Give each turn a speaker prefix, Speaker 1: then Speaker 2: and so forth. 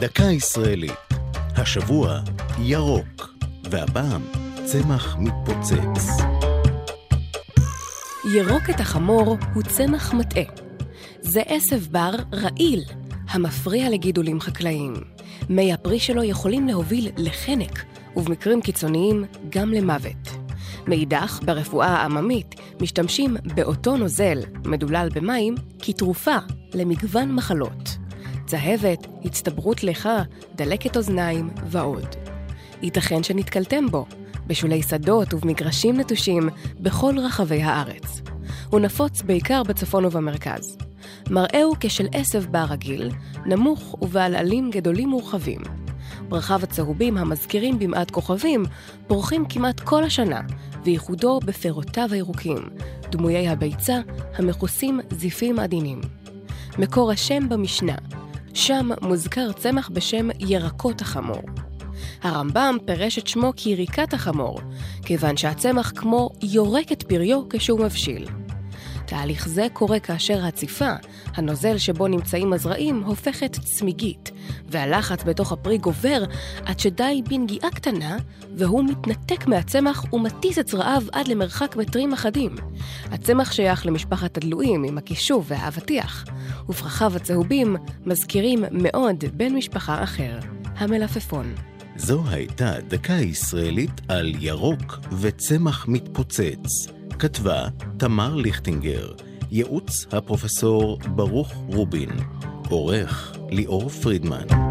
Speaker 1: דקה ישראלית. השבוע ירוק, והפעם צמח מתפוצץ.
Speaker 2: ירוק את החמור הוא צמח מטעה. זה עשב בר רעיל, המפריע לגידולים חקלאיים. מי הפרי שלו יכולים להוביל לחנק, ובמקרים קיצוניים גם למוות. מאידך, ברפואה העממית משתמשים באותו נוזל, מדולל במים, כתרופה למגוון מחלות. צהבת, הצטברות לחה, דלקת אוזניים ועוד. ייתכן שנתקלתם בו, בשולי שדות ובמגרשים נטושים בכל רחבי הארץ. הוא נפוץ בעיקר בצפון ובמרכז. מראהו כשל עשב בר רגיל, נמוך ובעל עלים גדולים מורחבים. פרחיו הצהובים המזכירים במעט כוכבים פורחים כמעט כל השנה, וייחודו בפירותיו הירוקים, דמויי הביצה המכוסים זיפים עדינים. מקור השם במשנה, שם מוזכר צמח בשם ירקות החמור. הרמב"ם פירש את שמו כיריקת החמור, כיוון שהצמח כמו יורק את פריו כשהוא מבשיל. תהליך זה קורה כאשר הציפה, הנוזל שבו נמצאים הזרעים, הופכת צמיגית, והלחץ בתוך הפרי גובר עד שדי בנגיעה קטנה, והוא מתנתק מהצמח ומטיס את זרעיו עד למרחק מטרים אחדים. הצמח שייך למשפחת הדלויים עם הכישוב והאבטיח, ופרחיו הצהובים מזכירים מאוד בן משפחה אחר, המלפפון.
Speaker 1: זו הייתה דקה ישראלית על ירוק וצמח מתפוצץ. כתבה תמר ליכטינגר, ייעוץ הפרופסור ברוך רובין, עורך ליאור פרידמן.